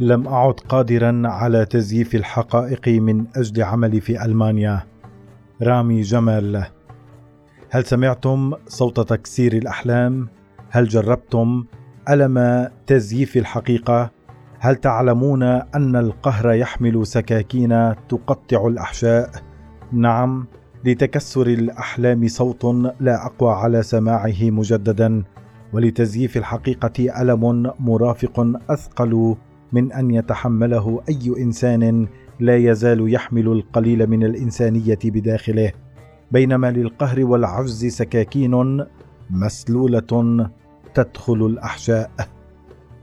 لم أعد قادرا على تزييف الحقائق من أجل عملي في ألمانيا. رامي جمال هل سمعتم صوت تكسير الأحلام؟ هل جربتم ألم تزييف الحقيقة؟ هل تعلمون أن القهر يحمل سكاكين تقطع الأحشاء؟ نعم لتكسر الأحلام صوت لا أقوى على سماعه مجددا ولتزييف الحقيقة ألم مرافق أثقل من أن يتحمله أي إنسان لا يزال يحمل القليل من الإنسانية بداخله بينما للقهر والعجز سكاكين مسلولة تدخل الأحشاء.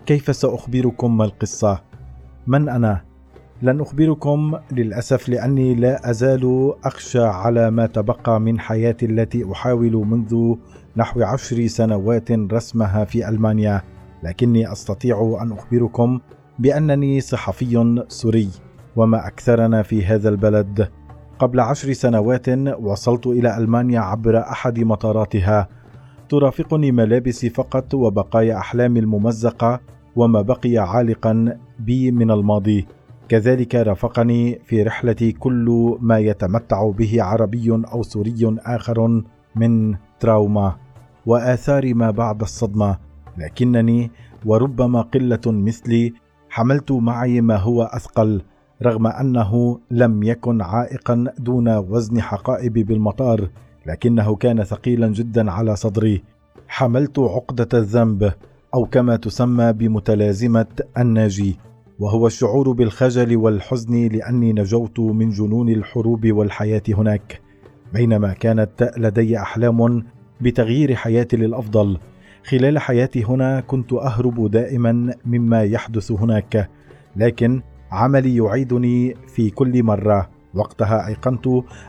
كيف سأخبركم ما القصة؟ من أنا؟ لن أخبركم للأسف لأني لا أزال أخشى على ما تبقى من حياتي التي أحاول منذ نحو عشر سنوات رسمها في ألمانيا لكني أستطيع أن أخبركم بأنني صحفي سوري وما أكثرنا في هذا البلد. قبل عشر سنوات وصلت إلى ألمانيا عبر أحد مطاراتها. ترافقني ملابسي فقط وبقايا أحلامي الممزقة وما بقي عالقا بي من الماضي. كذلك رافقني في رحلتي كل ما يتمتع به عربي أو سوري آخر من تراوما وآثار ما بعد الصدمة. لكنني وربما قلة مثلي حملت معي ما هو أثقل رغم أنه لم يكن عائقا دون وزن حقائبي بالمطار لكنه كان ثقيلا جدا على صدري. حملت عقدة الذنب أو كما تسمى بمتلازمة الناجي وهو الشعور بالخجل والحزن لأني نجوت من جنون الحروب والحياة هناك بينما كانت لدي أحلام بتغيير حياتي للأفضل. خلال حياتي هنا كنت أهرب دائما مما يحدث هناك لكن عملي يعيدني في كل مرة. وقتها أيقنت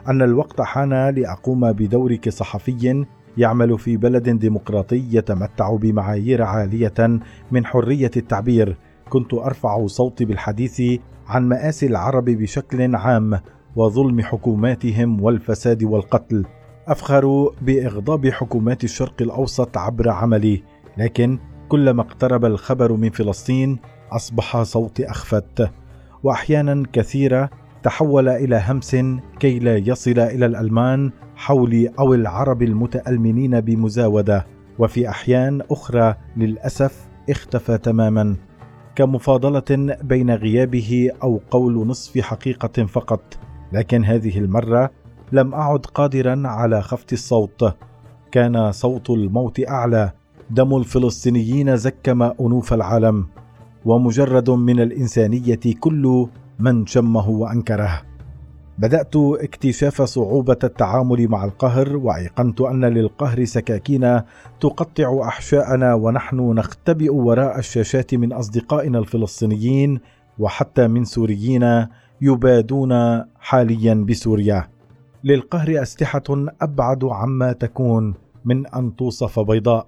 أن الوقت حان لأقوم بدوري كصحفي يعمل في بلد ديمقراطي يتمتع بمعايير عالية من حرية التعبير. كنت أرفع صوتي بالحديث عن مآسي العرب بشكل عام وظلم حكوماتهم والفساد والقتل. افخر بإغضاب حكومات الشرق الأوسط عبر عملي لكن كلما اقترب الخبر من فلسطين أصبح صوتي أخفت وأحيانا كثيرة تحول إلى همس كي لا يصل إلى الألمان حولي أو العرب المتالمنين بمزاودة وفي أحيان أخرى للأسف اختفى تماما. كمفاضلة بين غيابه أو قول نصف حقيقة فقط لكن هذه المرة لم أعد قادرا على خفض الصوت. كان صوت الموت أعلى. دم الفلسطينيين زكم أنوف العالم. ومجرد من الإنسانية كل من شمه وأنكره. بدأت اكتشاف صعوبة التعامل مع القهر وأيقنت أن للقهر سكاكين تقطع أحشاءنا ونحن نختبئ وراء الشاشات من أصدقائنا الفلسطينيين وحتى من سوريين يبادون حاليا بسوريا. للقهر أسلحة أبعد عما تكون من أن توصف بيضاء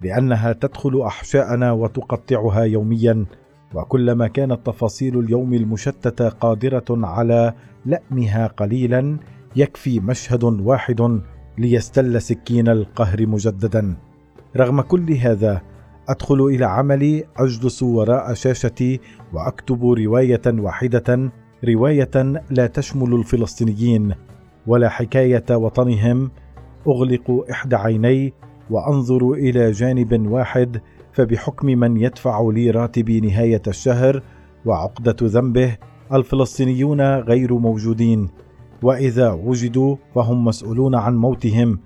لأنها تدخل أحشاءنا وتقطعها يوميا وكلما كانت تفاصيل اليوم المشتتة قادرة على لأمها قليلا يكفي مشهد واحد ليستل سكين القهر مجددا. رغم كل هذا أدخل إلى عملي أجلس وراء شاشتي وأكتب رواية واحدة رواية لا تشمل الفلسطينيين. ولا حكاية وطنهم اغلق إحدى عيني وانظر إلى جانب واحد فبحكم من يدفع لي راتبي نهاية الشهر وعقدة ذنبه الفلسطينيون غير موجودين. وإذا وجدوا فهم مسؤولون عن موتهم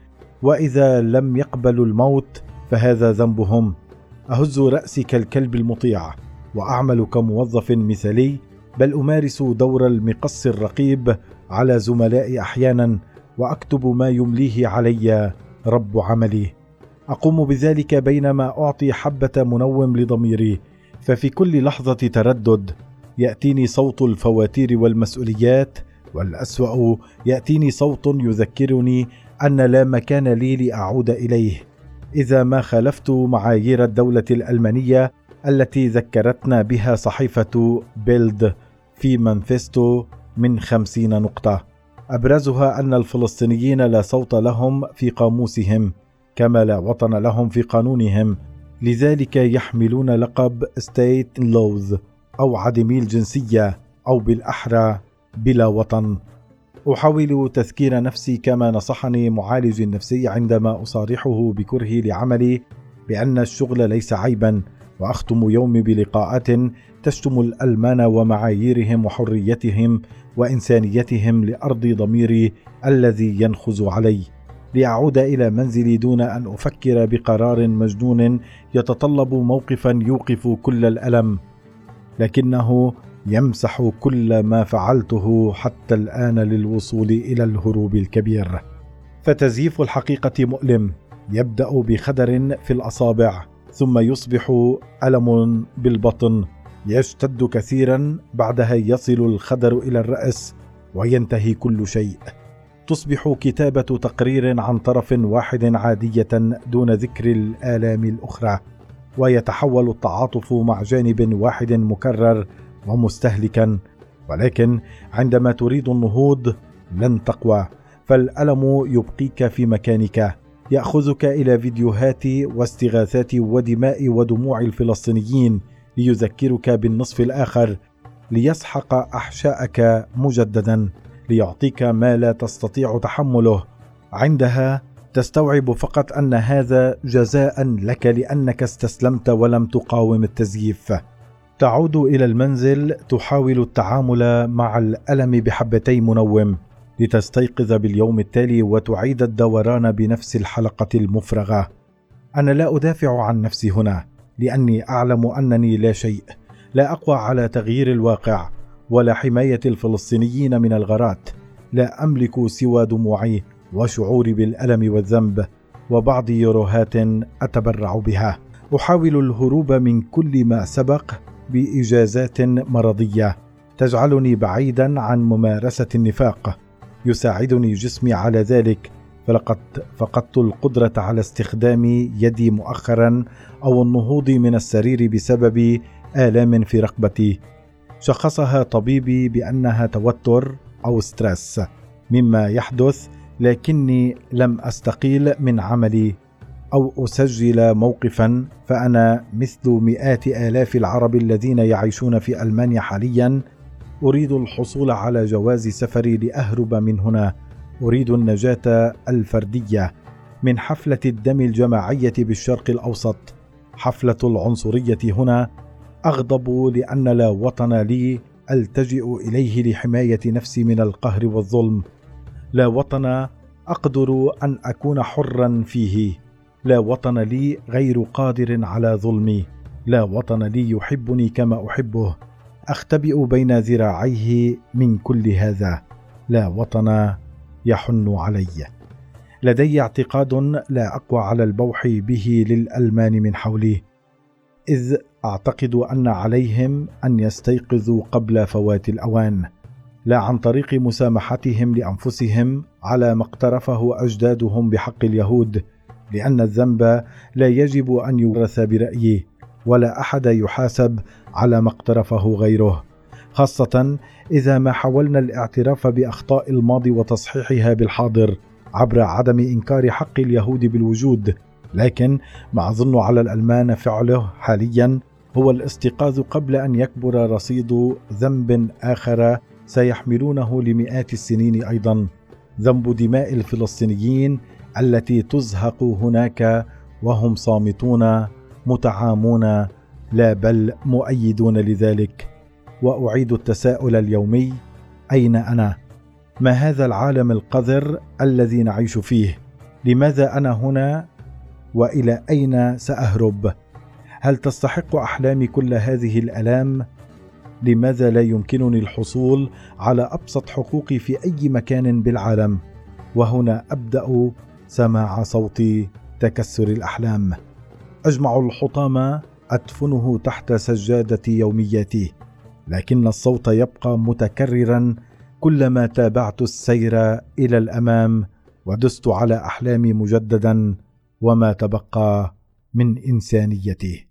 وإذا لم يقبلوا الموت فهذا ذنبهم. أهز راسي كالكلب المطيع واعمل كموظف مثالي بل أمارس دور المقص الرقيب على زملائي أحيانا وأكتب ما يمليه علي رب عملي. أقوم بذلك بينما أعطي حبة منوم لضميري ففي كل لحظة تردد. يأتيني صوت الفواتير والمسؤوليات والأسوأ يأتيني صوت يذكرني أن لا مكان لي لأعود إليه. إذا ما خالفت معايير الدولة الألمانية التي ذكرتنا بها صحيفة بيلد في مانفيستو من خمسين نقطة. أبرزها أن الفلسطينيين لا صوت لهم في قاموسهم كما لا وطن لهم في قانونهم. لذلك يحملون لقب ستيت لوز أو عدمي الجنسية أو بالأحرى بلا وطن. أحاول تذكير نفسي كما نصحني معالجي النفسي عندما أصارحه بكرهي لعملي بأن الشغل ليس عيبا. وأختم يومي بلقاءات تشتم الألمان ومعاييرهم وحريتهم وإنسانيتهم لأرض ضميري الذي ينخز علي لأعود إلى منزلي دون أن أفكر بقرار مجنون يتطلب موقفا يوقف كل الألم لكنه يمسح كل ما فعلته حتى الآن للوصول إلى الهروب الكبير. فتزييف الحقيقة مؤلم يبدأ بخدر في الأصابع. ثم يصبح ألم بالبطن يشتد كثيرا بعدها يصل الخدر إلى الرأس وينتهي كل شيء. تصبح كتابة تقرير عن طرف واحد عادية دون ذكر الآلام الأخرى ويتحول التعاطف مع جانب واحد مكرر ومستهلكا. ولكن عندما تريد النهوض لن تقوى فالألم يبقيك في مكانك. يأخذك إلى فيديوهات واستغاثات ودماء ودموع الفلسطينيين ليذكرك بالنصف الآخر ليسحق أحشاءك مجددا ليعطيك ما لا تستطيع تحمله. عندها تستوعب فقط أن هذا جزاء لك لأنك استسلمت ولم تقاوم التزييف. تعود إلى المنزل تحاول التعامل مع الألم بحبتي منوم. لتستيقظ باليوم التالي وتعيد الدوران بنفس الحلقة المفرغة. أنا لا أدافع عن نفسي هنا لأني أعلم أنني لا شيء لا أقوى على تغيير الواقع ولا حماية الفلسطينيين من الغارات لا أملك سوى دموعي وشعوري بالألم والذنب وبعض يوروهات أتبرع بها. أحاول الهروب من كل ما سبق بإجازات مرضية تجعلني بعيدا عن ممارسة النفاق. يساعدني جسمي على ذلك فلقد فقدت القدرة على استخدام يدي مؤخرا أو النهوض من السرير بسبب آلام في رقبتي. شخصها طبيبي بأنها توتر أو stress مما يحدث لكني لم أستقيل من عملي أو أسجل موقفا فأنا مثل مئات آلاف العرب الذين يعيشون في ألمانيا حاليا أريد الحصول على جواز سفري لأهرب من هنا. أريد النجاة الفردية من حفلة الدم الجماعية بالشرق الأوسط. حفلة العنصرية هنا. أغضب لأن لا وطن لي ألتجئ إليه لحماية نفسي من القهر والظلم. لا وطن أقدر أن أكون حرا فيه. لا وطن لي غير قادر على ظلمي. لا وطن لي يحبني كما أحبه. أختبئ بين ذراعيه من كل هذا. لا وطن يحن علي. لدي اعتقاد لا أقوى على البوح به للألمان من حولي إذ أعتقد أن عليهم أن يستيقظوا قبل فوات الأوان لا عن طريق مسامحتهم لأنفسهم على ما اقترفه أجدادهم بحق اليهود لأن الذنب لا يجب أن يورث برايه ولا أحد يحاسب على ما اقترفه غيره خاصة إذا ما حاولنا الاعتراف بأخطاء الماضي وتصحيحها بالحاضر عبر عدم إنكار حق اليهود بالوجود. لكن ما أظن على الألمان فعله حاليا هو الاستيقاظ قبل أن يكبر رصيد ذنب آخر سيحملونه لمئات السنين أيضا. ذنب دماء الفلسطينيين التي تزهق هناك وهم صامتون متعامون لا بل مؤيدون لذلك. وأعيد التساؤل اليومي أين أنا؟ ما هذا العالم القذر الذي نعيش فيه؟ لماذا أنا هنا؟ وإلى أين سأهرب؟ هل تستحق أحلامي كل هذه الألام؟ لماذا لا يمكنني الحصول على أبسط حقوقي في أي مكان بالعالم؟ وهنا أبدأ سماع صوت تكسر الأحلام. أجمع الحطام أدفنه تحت سجادة يومياتي لكن الصوت يبقى متكررا كلما تابعت السير إلى الأمام ودست على أحلامي مجددا وما تبقى من إنسانيتي.